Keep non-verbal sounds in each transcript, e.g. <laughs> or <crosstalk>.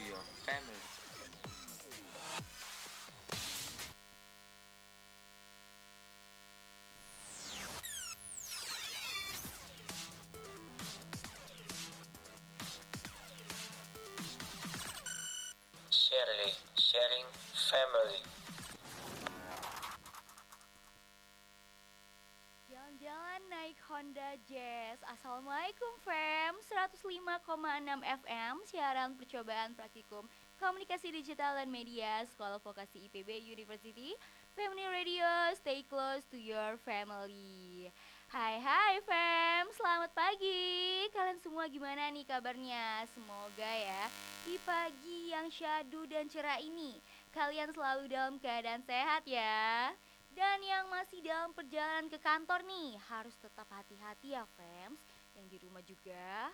to your family. Shirley, sharing family. Jalan-jalan naik Honda Jazz Assalamualaikum fam 105,6 FM Siaran percobaan praktikum Komunikasi Digital dan Media Sekolah Vokasi IPB University Family Radio Stay close to your family. Hai hai fam Selamat pagi. Kalian semua gimana nih kabarnya? Semoga ya Di pagi yang syadu dan cerah ini Kalian selalu dalam keadaan sehat ya. Dan yang masih dalam perjalanan ke kantor nih harus tetap hati-hati ya fams Yang di rumah juga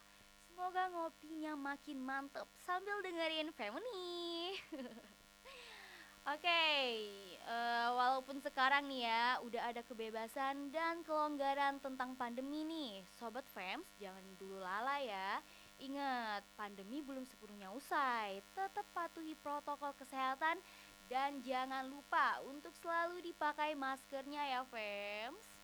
semoga ngopinya makin mantep. Sambil dengerin Fem nih <laughs> Oke, eh, walaupun sekarang nih ya udah ada kebebasan dan kelonggaran tentang pandemi nih. Sobat Fems jangan dulu lala ya. Ingat, pandemi belum sepenuhnya usai. Tetap patuhi protokol kesehatan dan jangan lupa untuk selalu dipakai maskernya ya Fems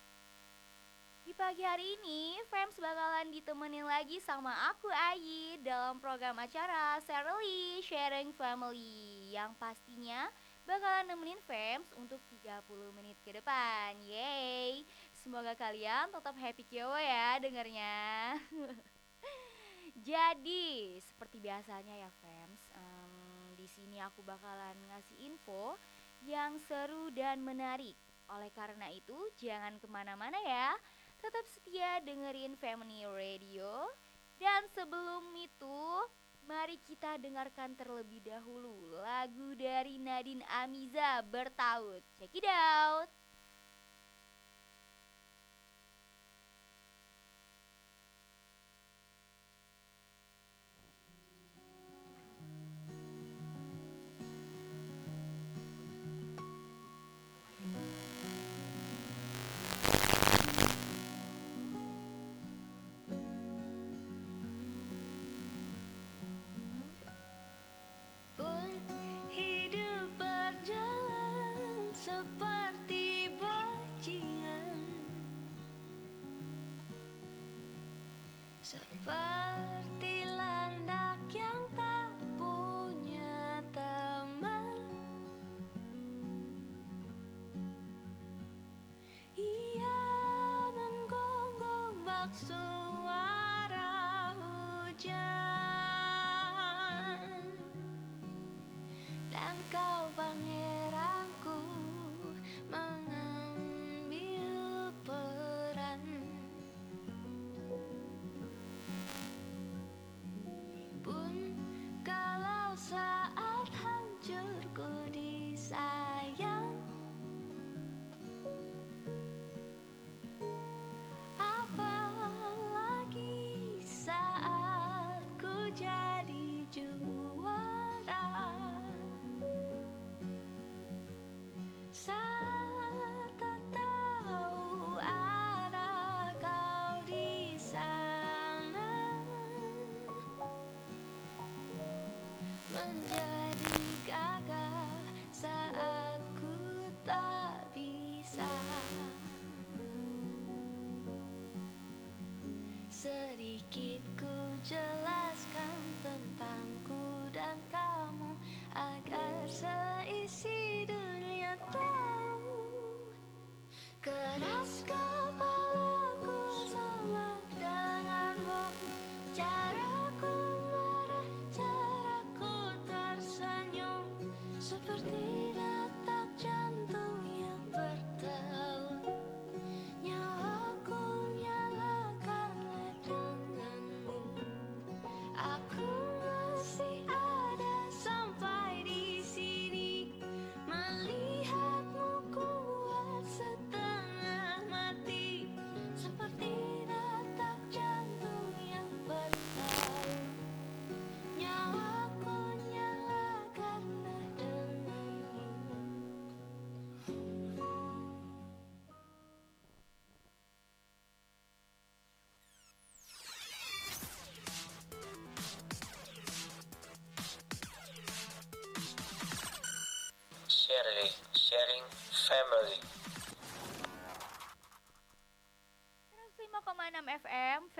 Di pagi hari ini Fems bakalan ditemenin lagi sama aku Ayi Dalam program acara Serly Sharing Family Yang pastinya bakalan nemenin Fems untuk 30 menit ke depan Yeay Semoga kalian tetap happy kyo ya dengernya <laughs> Jadi seperti biasanya ya Fems em, di sini aku bakalan ngasih info yang seru dan menarik. Oleh karena itu, jangan ke mana-mana ya. Tetap setia dengerin Family Radio. Dan sebelum itu, mari kita dengarkan terlebih dahulu lagu dari Nadine Amiza bertaut. Check it out. so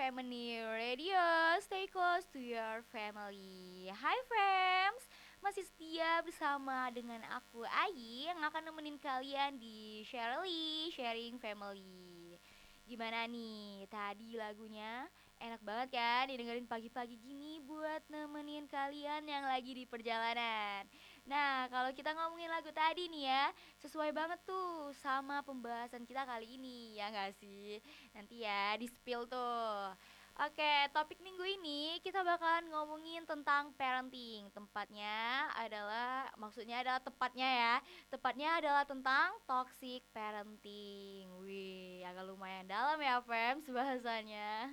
Family Radio. Stay close to your family. Hai friends. Masih setia bersama dengan aku Ayi Yang akan nemenin kalian di Shirley Sharing Family. Gimana nih tadi lagunya? Enak banget kan didengerin pagi-pagi gini Buat nemenin kalian yang lagi di perjalanan Nah, kalau kita ngomongin lagu tadi nih ya, sesuai banget tuh sama pembahasan kita kali ini, ya nggak sih? Nanti ya di spill tuh. Oke, topik minggu ini kita bakalan ngomongin tentang parenting. Tempatnya adalah, maksudnya adalah tepatnya ya, tepatnya adalah tentang toxic parenting. Wih, agak lumayan dalam ya, Fem, bahasanya.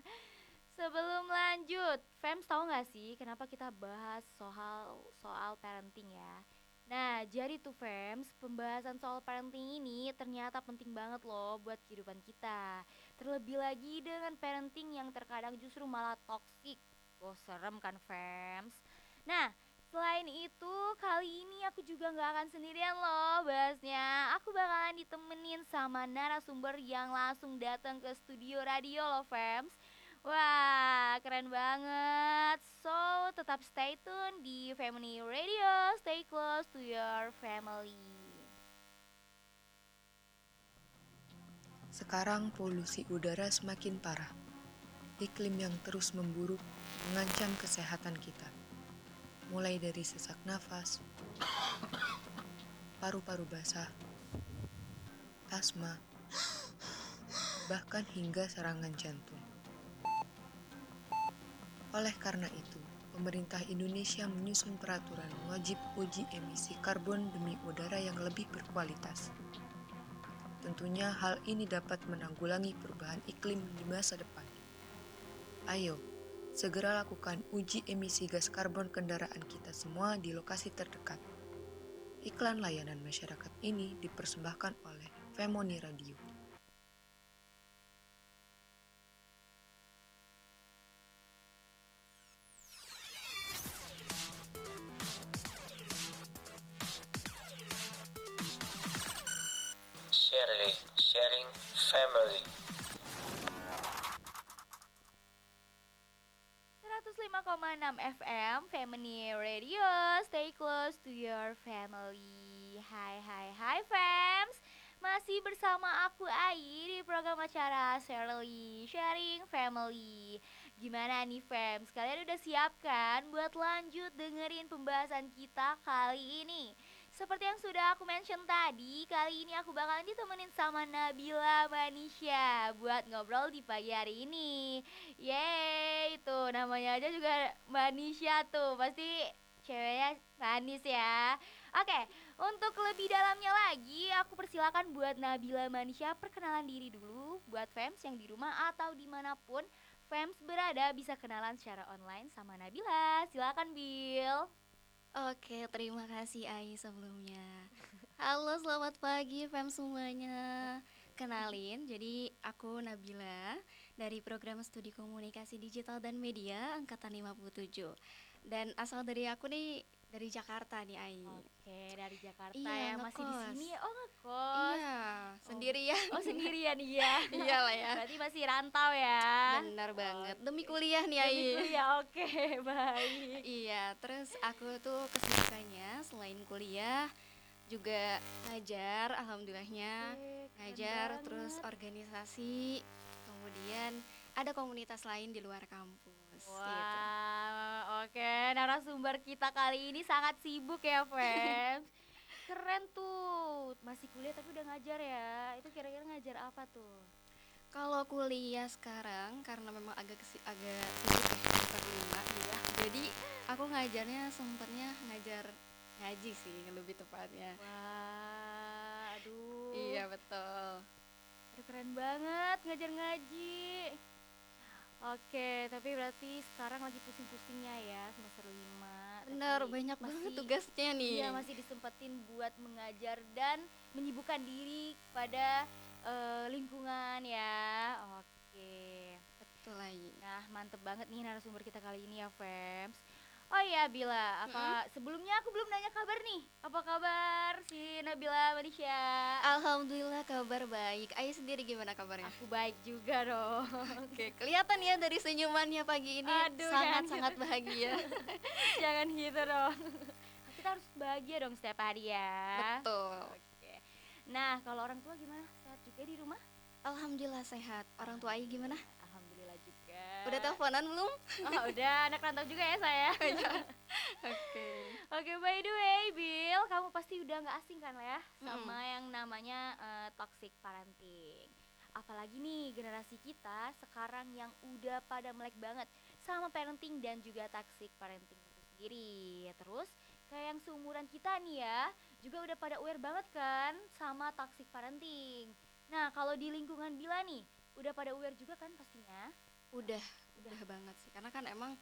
Sebelum lanjut, Fems tahu nggak sih kenapa kita bahas soal soal parenting ya? Nah, jadi tuh Fems, pembahasan soal parenting ini ternyata penting banget loh buat kehidupan kita. Terlebih lagi dengan parenting yang terkadang justru malah toksik. Oh, serem kan Fems? Nah, Selain itu, kali ini aku juga nggak akan sendirian loh bahasnya. Aku bakalan ditemenin sama narasumber yang langsung datang ke studio radio loh, Fems. Wah, keren banget. So, tetap stay tune di Family Radio. Stay close to your family. Sekarang polusi udara semakin parah. Iklim yang terus memburuk mengancam kesehatan kita. Mulai dari sesak nafas, paru-paru basah, asma, bahkan hingga serangan jantung. Oleh karena itu, pemerintah Indonesia menyusun peraturan wajib uji emisi karbon demi udara yang lebih berkualitas. Tentunya hal ini dapat menanggulangi perubahan iklim di masa depan. Ayo, segera lakukan uji emisi gas karbon kendaraan kita semua di lokasi terdekat. Iklan layanan masyarakat ini dipersembahkan oleh Femoni Radio. Aku Ai di program acara Shirley Sharing Family Gimana nih fams? Kalian udah siap kan buat lanjut dengerin pembahasan kita kali ini? Seperti yang sudah aku mention tadi, kali ini aku bakalan ditemenin sama Nabila Manisha buat ngobrol di pagi hari ini. Yeay, itu namanya aja juga Manisha tuh, pasti ceweknya manis ya. Oke, untuk lebih dalamnya lagi, aku persilakan buat Nabila Manisha perkenalan diri dulu buat fans yang di rumah atau di mana pun fans berada bisa kenalan secara online sama Nabila. Silakan Bill. Oke, terima kasih Ai sebelumnya. Halo, selamat pagi fam semuanya. Kenalin, jadi aku Nabila dari program studi komunikasi digital dan media angkatan 57. Dan asal dari aku nih dari Jakarta nih Ai. Oke, dari Jakarta Iya, ya masih di sini. Oh, ngekos. Iya, sendirian. Oh, sendirian <laughs> iya. Iyalah ya. Berarti masih rantau ya. Benar banget. Demi kuliah nih Ai. Ya oke, <laughs> baik. Iya, terus aku tuh kesibukannya selain kuliah juga ngajar, alhamdulillahnya. Oke, ngajar banget. terus organisasi kemudian ada komunitas lain di luar kampus gitu. Wah, oke. Narasumber kita kali ini sangat sibuk ya, fans. <laughs> Keren tuh. Masih kuliah tapi udah ngajar ya. Itu kira-kira ngajar apa tuh? kalau kuliah sekarang karena memang agak kesi- agak sibuk ya semester lima ya jadi aku ngajarnya sempatnya ngajar ngaji sih lebih tepatnya Wah, aduh. iya betul Aduh, keren banget ngajar ngaji. Oke, tapi berarti sekarang lagi pusing-pusingnya ya semester 5 bener banyak banget tugasnya nih Iya, masih disempetin buat mengajar dan menyibukkan diri pada eh, lingkungan ya. Oke. betul lagi Nah, mantep banget nih narasumber kita kali ini ya, Fems. Oh iya Bila, apa sebelumnya aku belum nanya kabar nih. Apa kabar si Nabila Manisha? Alhamdulillah kabar baik. Ayu sendiri gimana kabarnya? Aku baik juga dong. Oke, kelihatan ya dari senyumannya pagi ini sangat-sangat gitu. bahagia. <laughs> Jangan gitu dong. Kita harus bahagia dong setiap hari ya. Betul. Oke. Nah, kalau orang tua gimana? Sehat juga di rumah? Alhamdulillah sehat. Orang tua Ayu gimana? Udah teleponan belum? Oh, udah anak rantau juga ya saya. <laughs> Oke. Oke, by the way, Bill, kamu pasti udah nggak asing kan lah ya sama yang namanya eh, toxic parenting. Apalagi nih generasi kita sekarang yang udah pada melek banget sama parenting dan juga toxic parenting itu sendiri. Terus kayak yang seumuran kita nih ya, juga udah pada aware banget kan sama toxic parenting. Nah, kalau di lingkungan Bila nih, udah pada aware juga kan pastinya? Udah, udah banget sih. Karena kan emang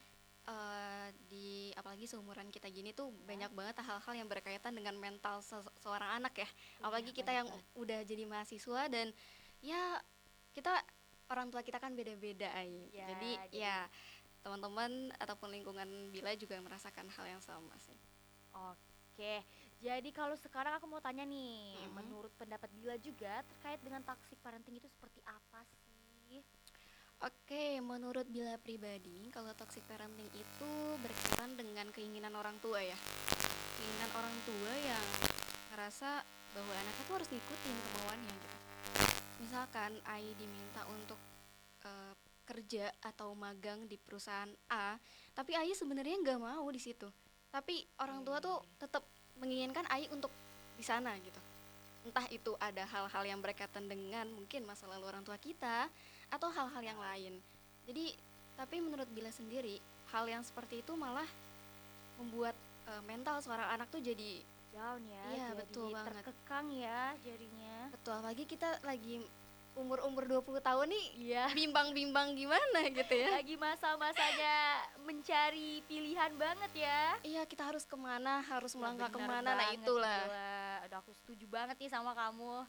eh, di apalagi seumuran kita gini tuh banyak banget hal-hal yang berkaitan dengan mental se- seorang anak ya. Apalagi kita yang udah jadi mahasiswa dan ya kita orang tua kita kan beda-beda. Ya, jadi, jadi- ya teman-teman ataupun lingkungan Bila juga merasakan hal yang sama sih. Oke, jadi kalau sekarang aku mau tanya nih, Mhm. menurut pendapat Bila juga terkait dengan toxic parenting itu seperti apa sih? Oke, menurut Bila pribadi, kalau toxic parenting itu berkaitan dengan keinginan orang tua ya. Keinginan orang tua yang ngerasa bahwa anaknya tuh harus ngikutin kemauannya gitu. Misalkan Ai diminta untuk eh, kerja atau magang di perusahaan A, tapi Ai sebenarnya nggak mau di situ. Tapi orang tua tuh tetap menginginkan Ai untuk di sana gitu. Entah itu ada hal-hal yang berkaitan dengan mungkin masa lalu orang tua kita atau hal-hal yang lain. Jadi, tapi menurut Bila sendiri, hal yang seperti itu malah membuat eh, mental seorang anak tuh jadi Down ya, Iya, jadi betul banget. terkekang ya jadinya. betul apalagi kita lagi umur-umur 20 tahun nih Iya. bimbang-bimbang gimana gitu ya. Lagi masa-masanya mencari pilihan banget ya. Iya, kita harus ke mana, harus melangkah Bener ke mana, nah itulah. Aduh, aku setuju banget nih sama kamu.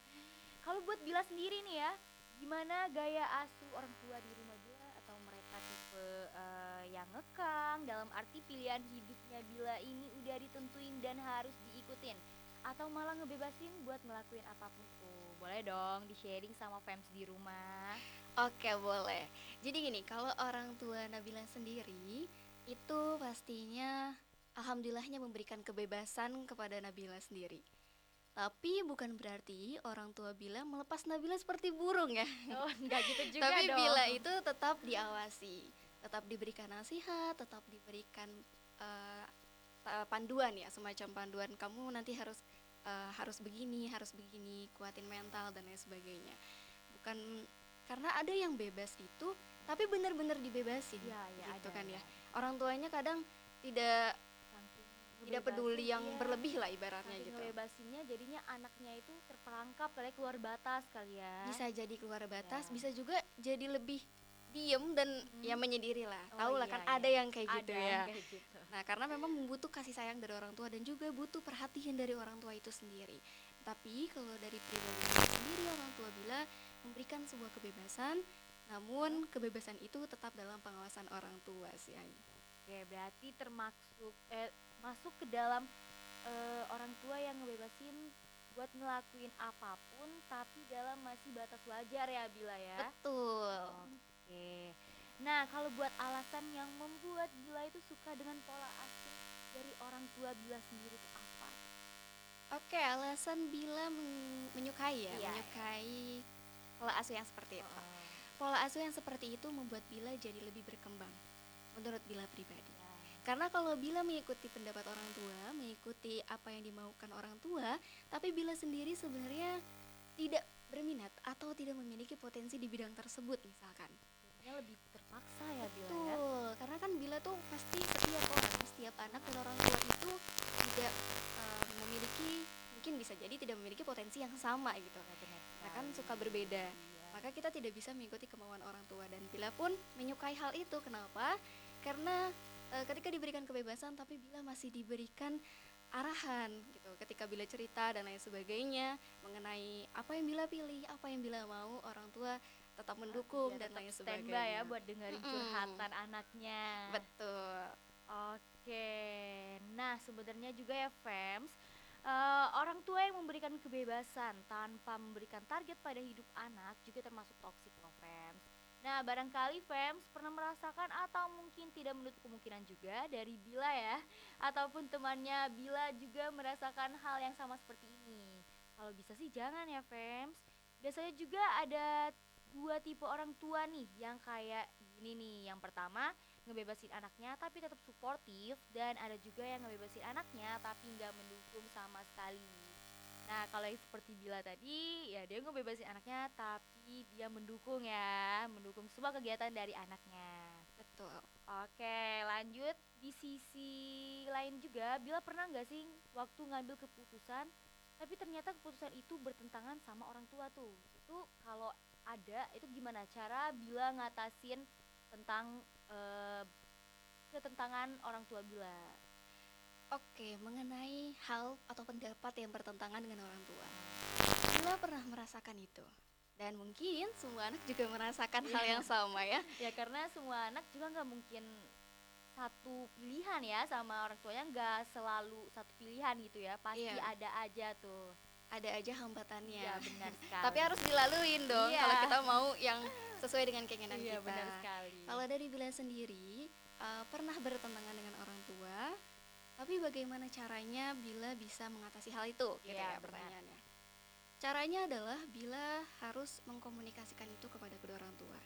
Kalau buat Bila sendiri nih ya, gimana gaya asuh orang tua di rumah Bila atau mereka tipe eh, yang ngekang dalam arti pilihan hidupnya Bila ini udah ditentuin dan harus diikutin atau malah ngebebasin buat ngelakuin apa pun tuh. Boleh dong di-sharing sama fans di rumah. Oke, boleh. Jadi gini, kalau orang tua Nabila sendiri itu pastinya alhamdulillahnya memberikan kebebasan kepada Nabila sendiri. Tapi bukan berarti orang tua Bila melepas Nabila seperti burung ya. Oh, enggak gitu <laughs> juga Tapi dong. Bila itu tetap diawasi, tetap diberikan nasihat, tetap diberikan eh, ta- panduan ya, semacam panduan kamu nanti harus eh, harus begini, harus begini, kuatin mental dan lain sebagainya. Bukan karena ada yang bebas itu, tapi benar-benar dibebasin, Iya, iya, gitu ada, kan ya. Orang tuanya kadang tidak tidak peduli yang iya. berlebih lah ibaratnya gitu. ngebebasinnya jadinya anaknya itu terperangkap kali keluar batas kali ya. Bisa jadi keluar batas, Ya. bisa juga jadi lebih diem dan ya menyendiri lah. Oh, Tahu lah iya, kan iya. ada yang kayak gitu Ada ya. yang kayak gitu. Nah, karena memang membutuh kasih sayang dari orang tua dan juga butuh perhatian dari orang tua itu sendiri. Tapi kalau dari pribadi sendiri orang tua bila memberikan sebuah kebebasan, namun kebebasan itu tetap dalam pengawasan orang tua sih. Oke, berarti termasuk eh masuk ke dalam eh, orang tua yang ngebebasin buat ngelakuin apa pun tapi dalam masih batas wajar ya Bila ya. Betul. Oke. Nah, kalau buat alasan yang membuat Bila itu suka dengan pola asuh dari orang tua Bila sendiri itu apa? Oke, alasan bila men- menyukai ya, Iya. menyukai pola asuh yang seperti itu. Oh, Pola asuh yang seperti itu membuat Bila jadi lebih berkembang. Menurut Bila pribadi. Karena kalau Bila mengikuti pendapat orang tua, mengikuti apa yang dimaukan orang tua, tapi Bila sendiri sebenarnya tidak berminat atau tidak memiliki potensi di bidang tersebut misalkan. Jadinya lebih terpaksa ya Bila ya. Betul, karena kan Bila tuh pasti setiap orang, setiap anak dan orang tua itu tidak eh, memiliki mungkin bisa jadi tidak memiliki potensi yang sama gitu. Ya, benar Nah kan suka berbeda. Iya. Maka kita tidak bisa mengikuti kemauan orang tua dan Bila pun menyukai hal itu. Kenapa? Karena eh, ketika diberikan kebebasan tapi Bila masih diberikan arahan gitu. Ketika Bila cerita dan lain sebagainya mengenai apa yang Bila pilih, apa yang Bila mau, orang tua tetap mendukung Dia dan tetap lain standby sebagainya. ya buat dengerin curhatan anaknya. Betul. Oke, nah sebenarnya juga ya fams, eh, orang tua yang memberikan kebebasan tanpa memberikan target pada hidup anak juga termasuk toksik loh fams. Nah barangkali fams pernah merasakan atau mungkin tidak menutup kemungkinan juga dari Bila ya, ataupun temannya Bila juga merasakan hal yang sama seperti ini. Kalau bisa sih jangan ya fams. Biasanya juga ada dua tipe orang tua nih yang kayak gini nih. Yang pertama ngebebasin anaknya tapi tetap suportif dan ada juga yang ngebebasin anaknya tapi nggak mendukung sama sekali. Nah kalau yang seperti Bila tadi ya dia ngebebasin anaknya tapi dia mendukung ya mendukung semua kegiatan dari anaknya. Betul. Oke lanjut di sisi lain juga Bila pernah nggak sih waktu ngambil keputusan tapi ternyata keputusan itu bertentangan sama orang tua tuh itu kalau ada itu gimana cara Bila ngatasin tentang eh, ketentangan orang tua Bila Oke, mengenai hal atau pendapat yang bertentangan dengan orang tua. Bila pernah merasakan itu. Dan mungkin semua anak juga merasakan hal yang sama ya. <laughs> ya karena semua anak juga nggak mungkin satu pilihan ya sama orang tuanya nggak selalu satu pilihan gitu ya pasti Iya. ada aja tuh Ada aja hambatannya. ya benar <laughs> sekali Tapi harus dilaluin dong Iya. kalau kita mau yang sesuai dengan keinginan iya kita. benar sekali Kalau dari Bila sendiri eh, pernah bertentangan dengan orang tua, tapi bagaimana caranya Bila bisa mengatasi hal itu? Gitu Iya, ya benar. pertanyaannya. Caranya adalah Bila harus mengkomunikasikan itu kepada kedua orang tua.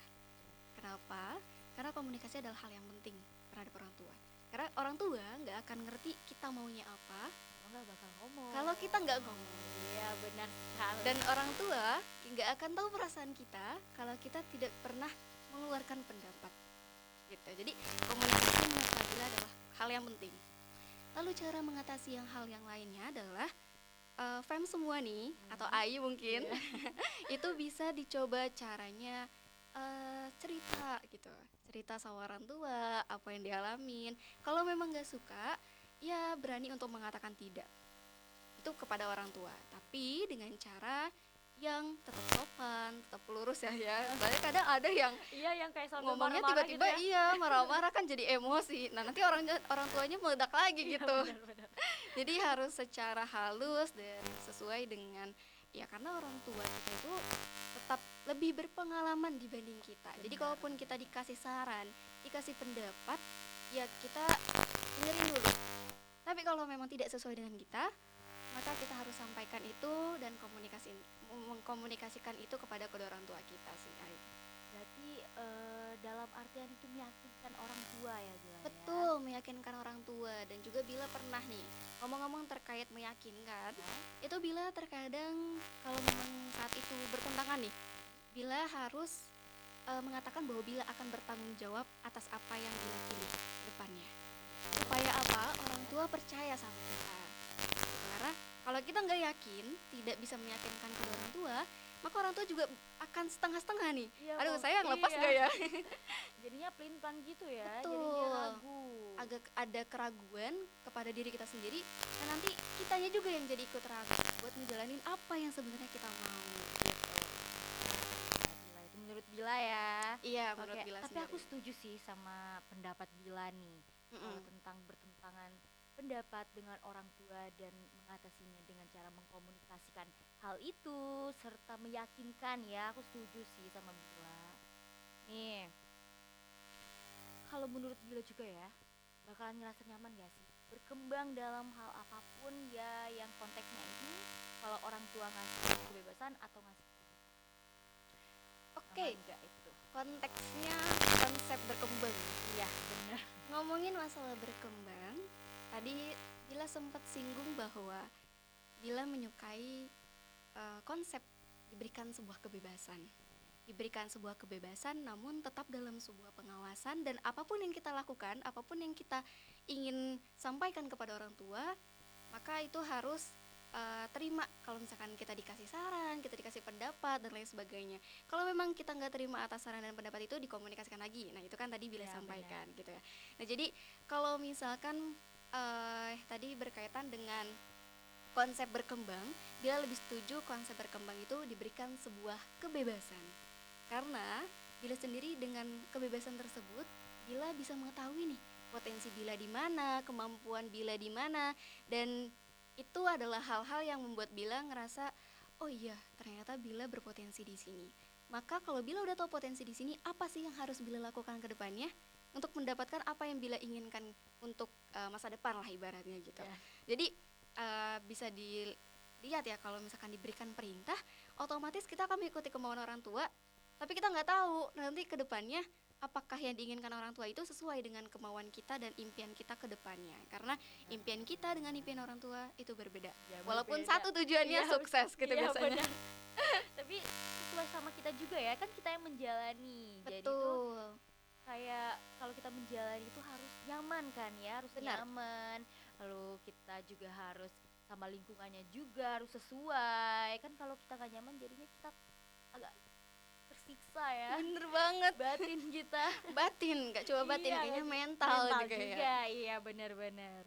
Kenapa? Karena komunikasi adalah hal yang penting terhadap orang tua. Karena orang tua nggak akan ngerti kita maunya apa nggak bakal ngomong kalau kita nggak ngomong. iya benar sekali Dan orang tua nggak akan tahu perasaan kita kalau kita tidak pernah mengeluarkan pendapat. Gitu. Jadi komunikasi menurut Nabila adalah hal yang penting. Lalu cara mengatasi yang hal yang lainnya adalah eh, fam semua nih atau Ayu mungkin <laughs> itu bisa dicoba caranya eh, cerita gitu. Cerita sama orang tua apa yang dialamin. Kalau memang nggak suka ya berani untuk mengatakan tidak. Itu kepada orang tua. Tapi dengan cara yang tetap sopan tetap lurus ya ya <laughs> soalnya kadang ada yang iya yang kayak sambil ngomongnya tiba-tiba gitu ya. iya <laughs> marah-marah kan jadi emosi nah nanti orang orang tuanya meledak lagi Iya, gitu benar-benar. <laughs> jadi harus secara halus dan sesuai dengan ya karena orang tua kita itu tetap lebih berpengalaman dibanding kita jadi Benar. kalaupun kita dikasih saran dikasih pendapat ya kita dengerin dulu tapi kalau memang tidak sesuai dengan kita maka kita harus sampaikan itu dan komunikasi mengkomunikasikan itu kepada kedua orang tua kita sih Ai. berarti eh, dalam artian itu meyakinkan orang tua ya Bila ya? Betul, meyakinkan orang tua dan juga bila pernah nih ngomong-ngomong terkait meyakinkan, itu bila terkadang kalau memang saat itu bertentangan nih, bila harus eh, mengatakan bahwa bila akan bertanggung jawab atas apa yang bila pilih depannya. Supaya apa? Orang tua percaya sama kita. Kalau kita nggak yakin, tidak bisa meyakinkan kedua orang tua, maka orang tua juga akan setengah-setengah nih. Iya, Aduh, Bang. sayang lepas Iya. nggak ya? <laughs> jadinya pelin pelan gitu ya Betul. jadinya ragu agak ada keraguan kepada diri kita sendiri dan nanti kitanya juga yang jadi ikut ragu buat ngejalanin apa yang sebenarnya kita mau gitu. Bila, itu menurut Bila ya Iya, menurut Oke, Bila tapi aku setuju sih sama pendapat Bila nih kalau Mm-mm. tentang bertentangan pendapat dengan orang tua dan mengatasinya dengan cara mengkomunikasikan hal itu serta meyakinkan ya aku setuju sih sama Bila nih kalau menurut Bila juga ya bakalan ngerasa nyaman gak sih? Berkembang dalam hal apa pun ya yang konteksnya ini kalau orang tua ngasih kebebasan atau ngasih Oke, Nyaman nggak itu? konteksnya konsep berkembang. iya bener Ngomongin masalah berkembang, tadi Bila sempat singgung bahwa Bila menyukai eh, konsep diberikan sebuah kebebasan. Diberikan sebuah kebebasan namun tetap dalam sebuah pengawasan dan apa pun yang kita lakukan, apa pun yang kita ingin sampaikan kepada orang tua, maka itu harus eh, terima kalau misalkan kita dikasih saran, kita dikasih pendapat dan lain sebagainya. Kalau memang kita nggak terima atas saran dan pendapat itu dikomunikasikan lagi. Nah itu kan tadi bila Ya, sampaikan gitu ya. Nah jadi kalau misalkan eh tadi berkaitan dengan konsep berkembang, dia lebih setuju konsep berkembang itu diberikan sebuah kebebasan. Karena bila sendiri dengan kebebasan tersebut, bila bisa mengetahui nih potensi Bila di mana, kemampuan Bila di mana dan itu adalah hal-hal yang membuat Bila ngerasa oh iya ternyata Bila berpotensi di sini. Maka kalau Bila udah tahu potensi di sini, apa sih yang harus Bila lakukan ke depannya untuk mendapatkan apa yang Bila inginkan untuk uh, masa depan lah ibaratnya gitu. Ya. Jadi uh, bisa dilihat ya kalau misalkan diberikan perintah, otomatis kita akan mengikuti kemauan orang tua, tapi kita nggak tahu nanti ke depannya apakah yang diinginkan orang tua itu sesuai dengan kemauan kita dan impian kita ke depannya. Karena impian kita dengan impian orang tua itu berbeda. Ya, Walaupun berbeda. satu tujuannya Iya, sukses gitu Iya, biasanya. benar. <laughs> Tapi sesuai sama kita juga ya, kan kita yang menjalani. Jadi tuh Betul. Kayak kalau kita menjalani itu harus nyaman kan ya, harus Benar. nyaman. Lalu kita juga harus sama lingkungannya juga harus sesuai. Kan kalau kita nggak nyaman jadinya kita agak tersiksa ya. Bener banget. Batin kita. <laughs> Batin, nggak cuma batin, Iya, kayaknya mental, Mental juga, ya. juga, iya benar-benar.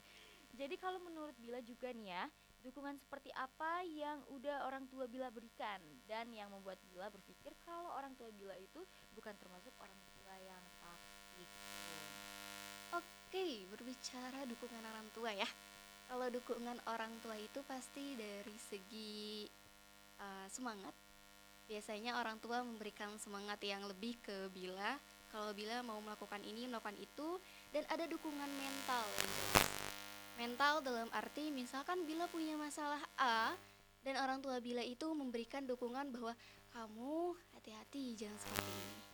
Jadi kalau menurut Bila juga nih ya, dukungan seperti apa yang udah orang tua Bila berikan dan yang membuat Bila berpikir kalau orang tua Bila itu bukan termasuk orang tua yang. Oke, berbicara dukungan orang tua ya. Kalau dukungan orang tua itu pasti dari segi uh, semangat. Biasanya orang tua memberikan semangat yang lebih ke Bila. Kalau Bila mau melakukan ini, melakukan itu, dan ada dukungan mental. Mental dalam arti misalkan Bila punya masalah A dan orang tua Bila itu memberikan dukungan bahwa kamu hati-hati jangan seperti ini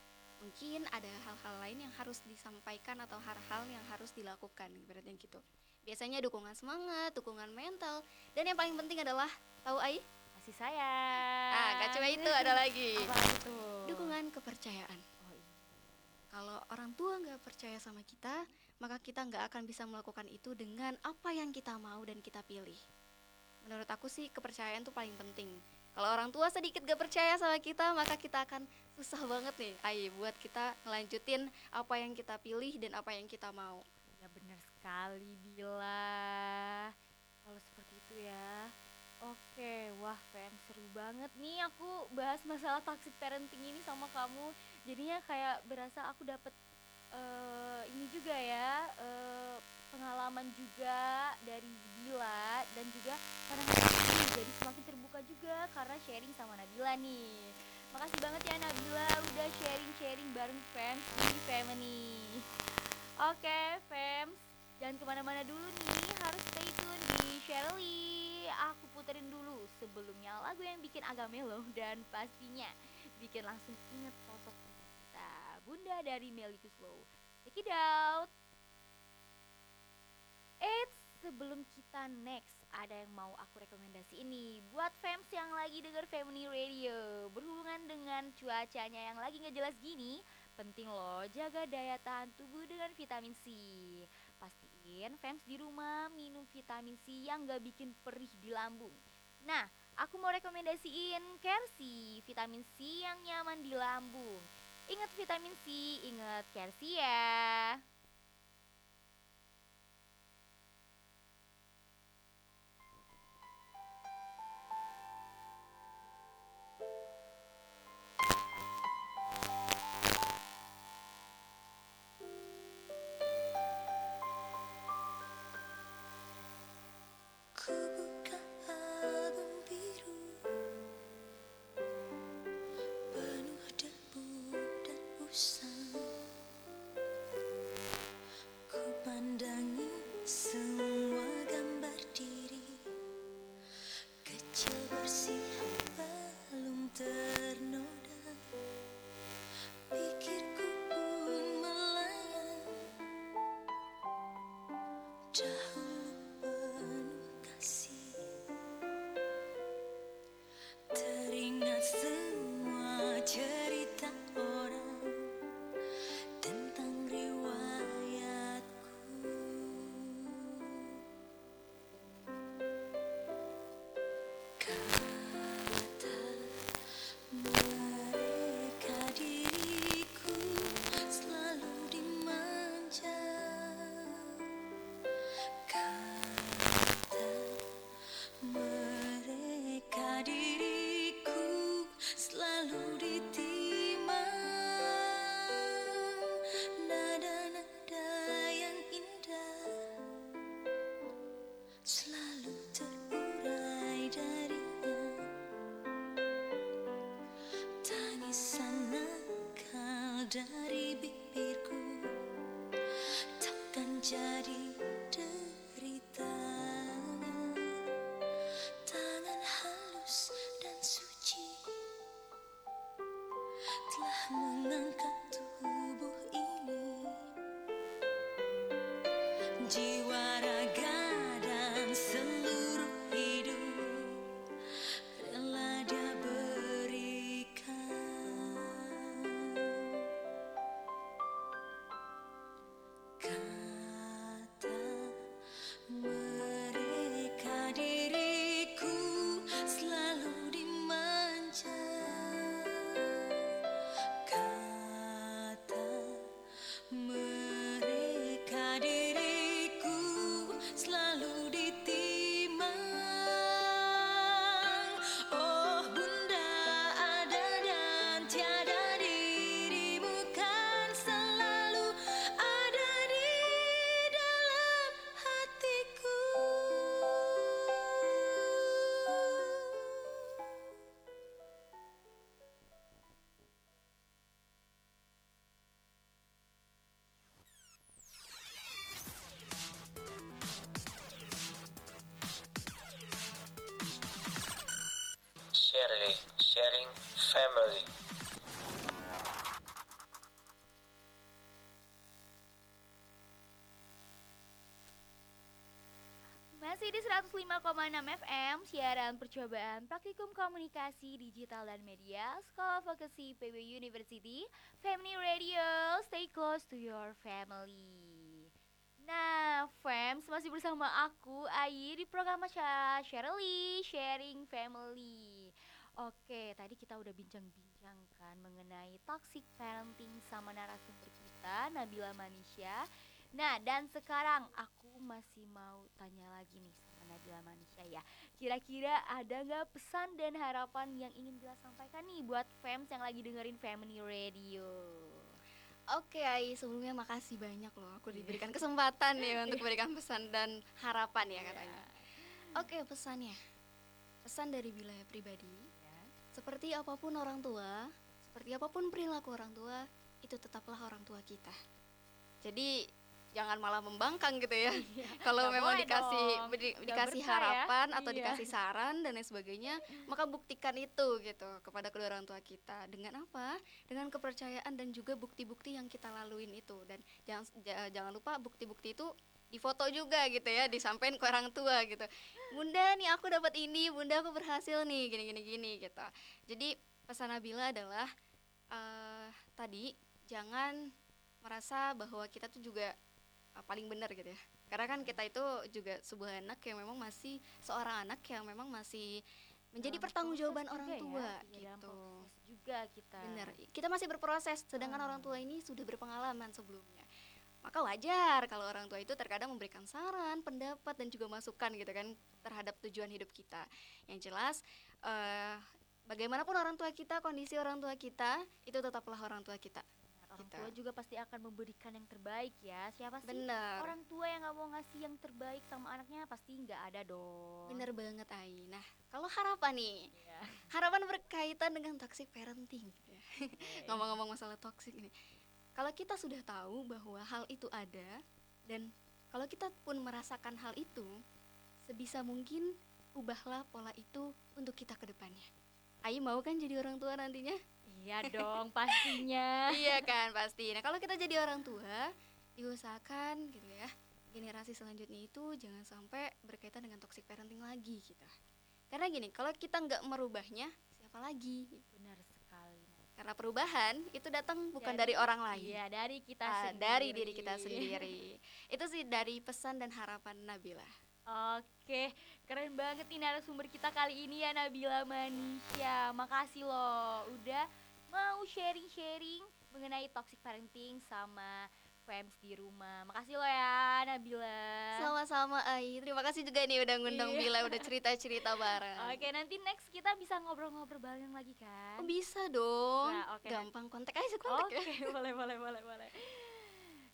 mungkin ada hal-hal lain yang harus disampaikan atau hal-hal yang harus dilakukan ibaratnya gitu biasanya dukungan semangat dukungan mental dan yang paling penting adalah tahu Ai Kasih sayang. ah gak cuma itu ada lagi <laughs> Apa itu? dukungan kepercayaan Oh, iya. kalau orang tua nggak percaya sama kita maka kita nggak akan bisa melakukan itu dengan apa yang kita mau dan kita pilih menurut aku sih kepercayaan tuh paling penting kalau orang tua sedikit gak percaya sama kita maka kita akan susah banget nih Ai buat kita ngelanjutin apa yang kita pilih dan apa yang kita mau Ya benar sekali Bila. Kalau seperti itu ya. Oke, wah Fem seru banget nih aku bahas masalah toxic parenting ini sama kamu. Jadinya kayak berasa aku dapet eh, ini juga ya eh, pengalaman juga dari Bila dan juga ini jadi semakin terbuka juga karena sharing sama Nabila nih. Makasih banget ya Nabila udah sharing-sharing bareng Fems di Family. Oke, Fems, jangan ke mana-mana dulu nih, harus stay tune di Shirley. Aku puterin dulu sebelumnya lagu yang bikin agak melo dan pastinya bikin langsung inget Bunda dari Melly Guslow. Check it out. Eits, sebelum kita next, ada yang mau aku rekomendasi ini buat fans yang lagi denger Family Radio. Berhubungan dengan cuacanya yang lagi nggak jelas gini, penting loh jaga daya tahan tubuh dengan vitamin C. Pastiin fans di rumah minum vitamin C yang gak bikin perih di lambung. Nah, aku mau rekomendasiin Kersi, vitamin C yang nyaman di lambung. Ingat vitamin C, ingat Kersi dari bibirku takkan jadi derita. Tangan halus dan suci telah mengangkat tubuh ini. Jiwa Masih di 105,6 FM, siaran percobaan praktikum komunikasi digital dan media, Sekolah Vokasi PB University, Family Radio, stay close to your family. Nah, fams masih bersama aku, Ayi, di program Masya Shirley, Sharing Family. Oke, tadi kita udah bincang-bincangkan mengenai toxic parenting sama narasumber kita, Nabila Manisha. Nah, dan sekarang aku masih mau tanya lagi nih sama Nabila Manisha ya. Kira-kira ada nggak pesan dan harapan yang ingin Bila sampaikan nih buat fans yang lagi dengerin Family Radio? Oke Ai, sebelumnya makasih banyak loh aku diberikan kesempatan ya <laughs> untuk berikan pesan dan harapan ya katanya. Oke pesannya, pesan dari Bila pribadi, seperti apa pun orang tua, seperti apa pun perilaku orang tua, itu tetaplah orang tua kita. Jadi jangan malah membangkang gitu ya. <laughs> Kalau Nggak memang dikasih dong. Nggak dikasih berkah ya. harapan atau Iya. dikasih saran dan lain sebagainya, maka buktikan itu gitu kepada kedua orang tua kita. Dengan apa? Dengan kepercayaan dan juga bukti-bukti yang kita laluin itu dan jangan ja- jangan lupa bukti-bukti itu difoto juga gitu ya, disampaikan ke orang tua gitu. Bunda nih aku dapat ini, bunda aku berhasil nih gini gini gini gitu. Jadi pesan Nabila adalah eh tadi jangan merasa bahwa kita tuh juga eh, paling benar gitu ya. Karena kan kita itu juga sebuah anak yang memang masih seorang anak yang memang masih menjadi Dalam pertanggungjawaban orang ya, tua dalam gitu. juga kita. Benar. Kita masih berproses sedangkan Hmm. orang tua ini sudah berpengalaman sebelumnya. Maka wajar kalau orang tua itu terkadang memberikan saran, pendapat dan juga masukan gitu kan terhadap tujuan hidup kita. Yang jelas eh bagaimanapun orang tua kita, kondisi orang tua kita itu tetaplah orang tua kita. Orang Gitu. tua juga pasti akan memberikan yang terbaik ya. Siapa sih Benar. orang tua yang nggak mau ngasih yang terbaik sama anaknya pasti nggak ada dong. Bener banget Ai. Nah, kalau harapan nih, Iya. harapan berkaitan dengan toxic parenting. <laughs> Ngomong-ngomong masalah toxic ini, kalau kita sudah tahu bahwa hal itu ada dan kalau kita pun merasakan hal itu, sebisa mungkin ubahlah pola itu untuk kita ke depannya. Ai mau kan jadi orang tua nantinya? Iya dong pastinya. <laughs> iya kan pasti. Nah kalau kita jadi orang tua, diusahakan gitu ya generasi selanjutnya itu jangan sampai berkaitan dengan toxic parenting lagi gitu. Karena gini, kalau kita nggak merubahnya, siapa lagi? Benar. Karena perubahan itu datang bukan Dari- dari orang lain, Iya dari kita Ah, sendiri. dari diri kita sendiri. itu sih dari pesan dan harapan Nabila. Oke, keren banget nih narasumber kita kali ini ya Nabila Manisha. Makasih loh udah mau sharing-sharing mengenai toxic parenting sama fans di rumah. Makasih lo ya Nabila. Sama-sama Ai. Terima kasih juga nih udah ngundang Iya. Bila, udah cerita-cerita bareng. Oke, nanti next kita bisa ngobrol-ngobrol bareng lagi kan? Oh, bisa dong. Nah, oke. Gampang kontak aja kontak Oke, ya. <laughs> boleh, boleh, boleh, boleh.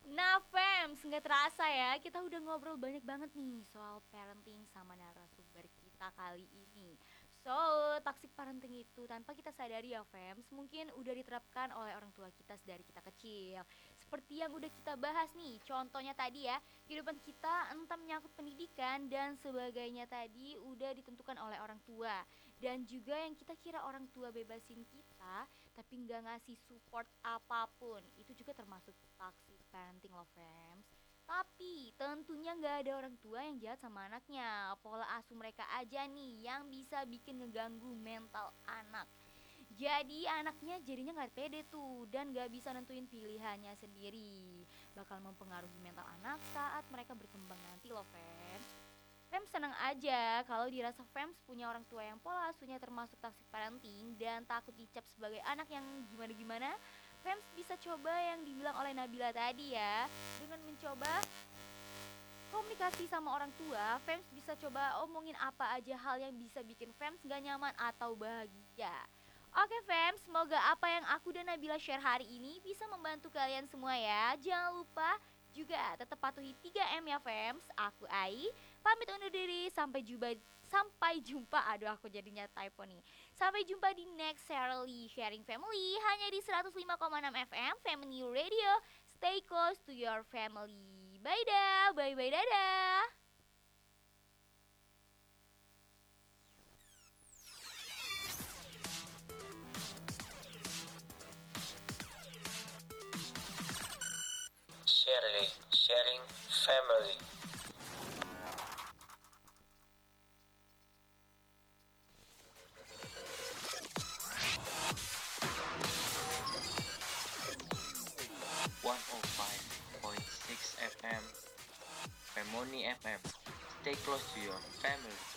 Nah, fams, nggak terasa ya, kita udah ngobrol banyak banget nih soal parenting sama narasumber kita kali ini. So, toxic parenting itu tanpa kita sadari ya, fams, mungkin udah diterapkan oleh orang tua kita dari kita kecil. Seperti yang udah kita bahas nih, contohnya tadi ya, kehidupan kita entah menyangkut pendidikan dan sebagainya tadi udah ditentukan oleh orang tua. Dan juga yang kita kira orang tua bebasin kita, tapi nggak ngasih support apa pun, itu juga termasuk toxic parenting loh, fams. Tapi tentunya nggak ada orang tua yang jahat sama anaknya. Pola asuh mereka aja nih yang bisa bikin ngeganggu mental anak. Jadi anaknya jadinya nggak pede tuh dan nggak bisa nentuin pilihannya sendiri. Bakal mempengaruhi mental anak saat mereka berkembang nanti loh fans. Fem senang aja kalau dirasa Fems punya orang tua yang pola asuhnya termasuk toxic parenting dan takut dicap sebagai anak yang gimana-gimana Fems bisa coba yang dibilang oleh Nabila tadi ya Dengan mencoba komunikasi sama orang tua Fems bisa coba omongin apa aja hal yang bisa bikin Fems gak nyaman atau bahagia Oke Fems, semoga apa yang aku dan Nabila share hari ini bisa membantu kalian semua ya. Jangan lupa juga tetap patuhi 3M ya Fems Aku Ai, pamit undur diri. Sampai jumpa sampai jumpa. Aduh aku jadinya typo nih. Sampai jumpa di next Shirley Sharing Family. Hanya di 105,6 FM Family Radio. Stay close to your family. Bye dah. Bye bye dadah sharing family. One oh five point six FM, Femoni FM. Stay close to your family.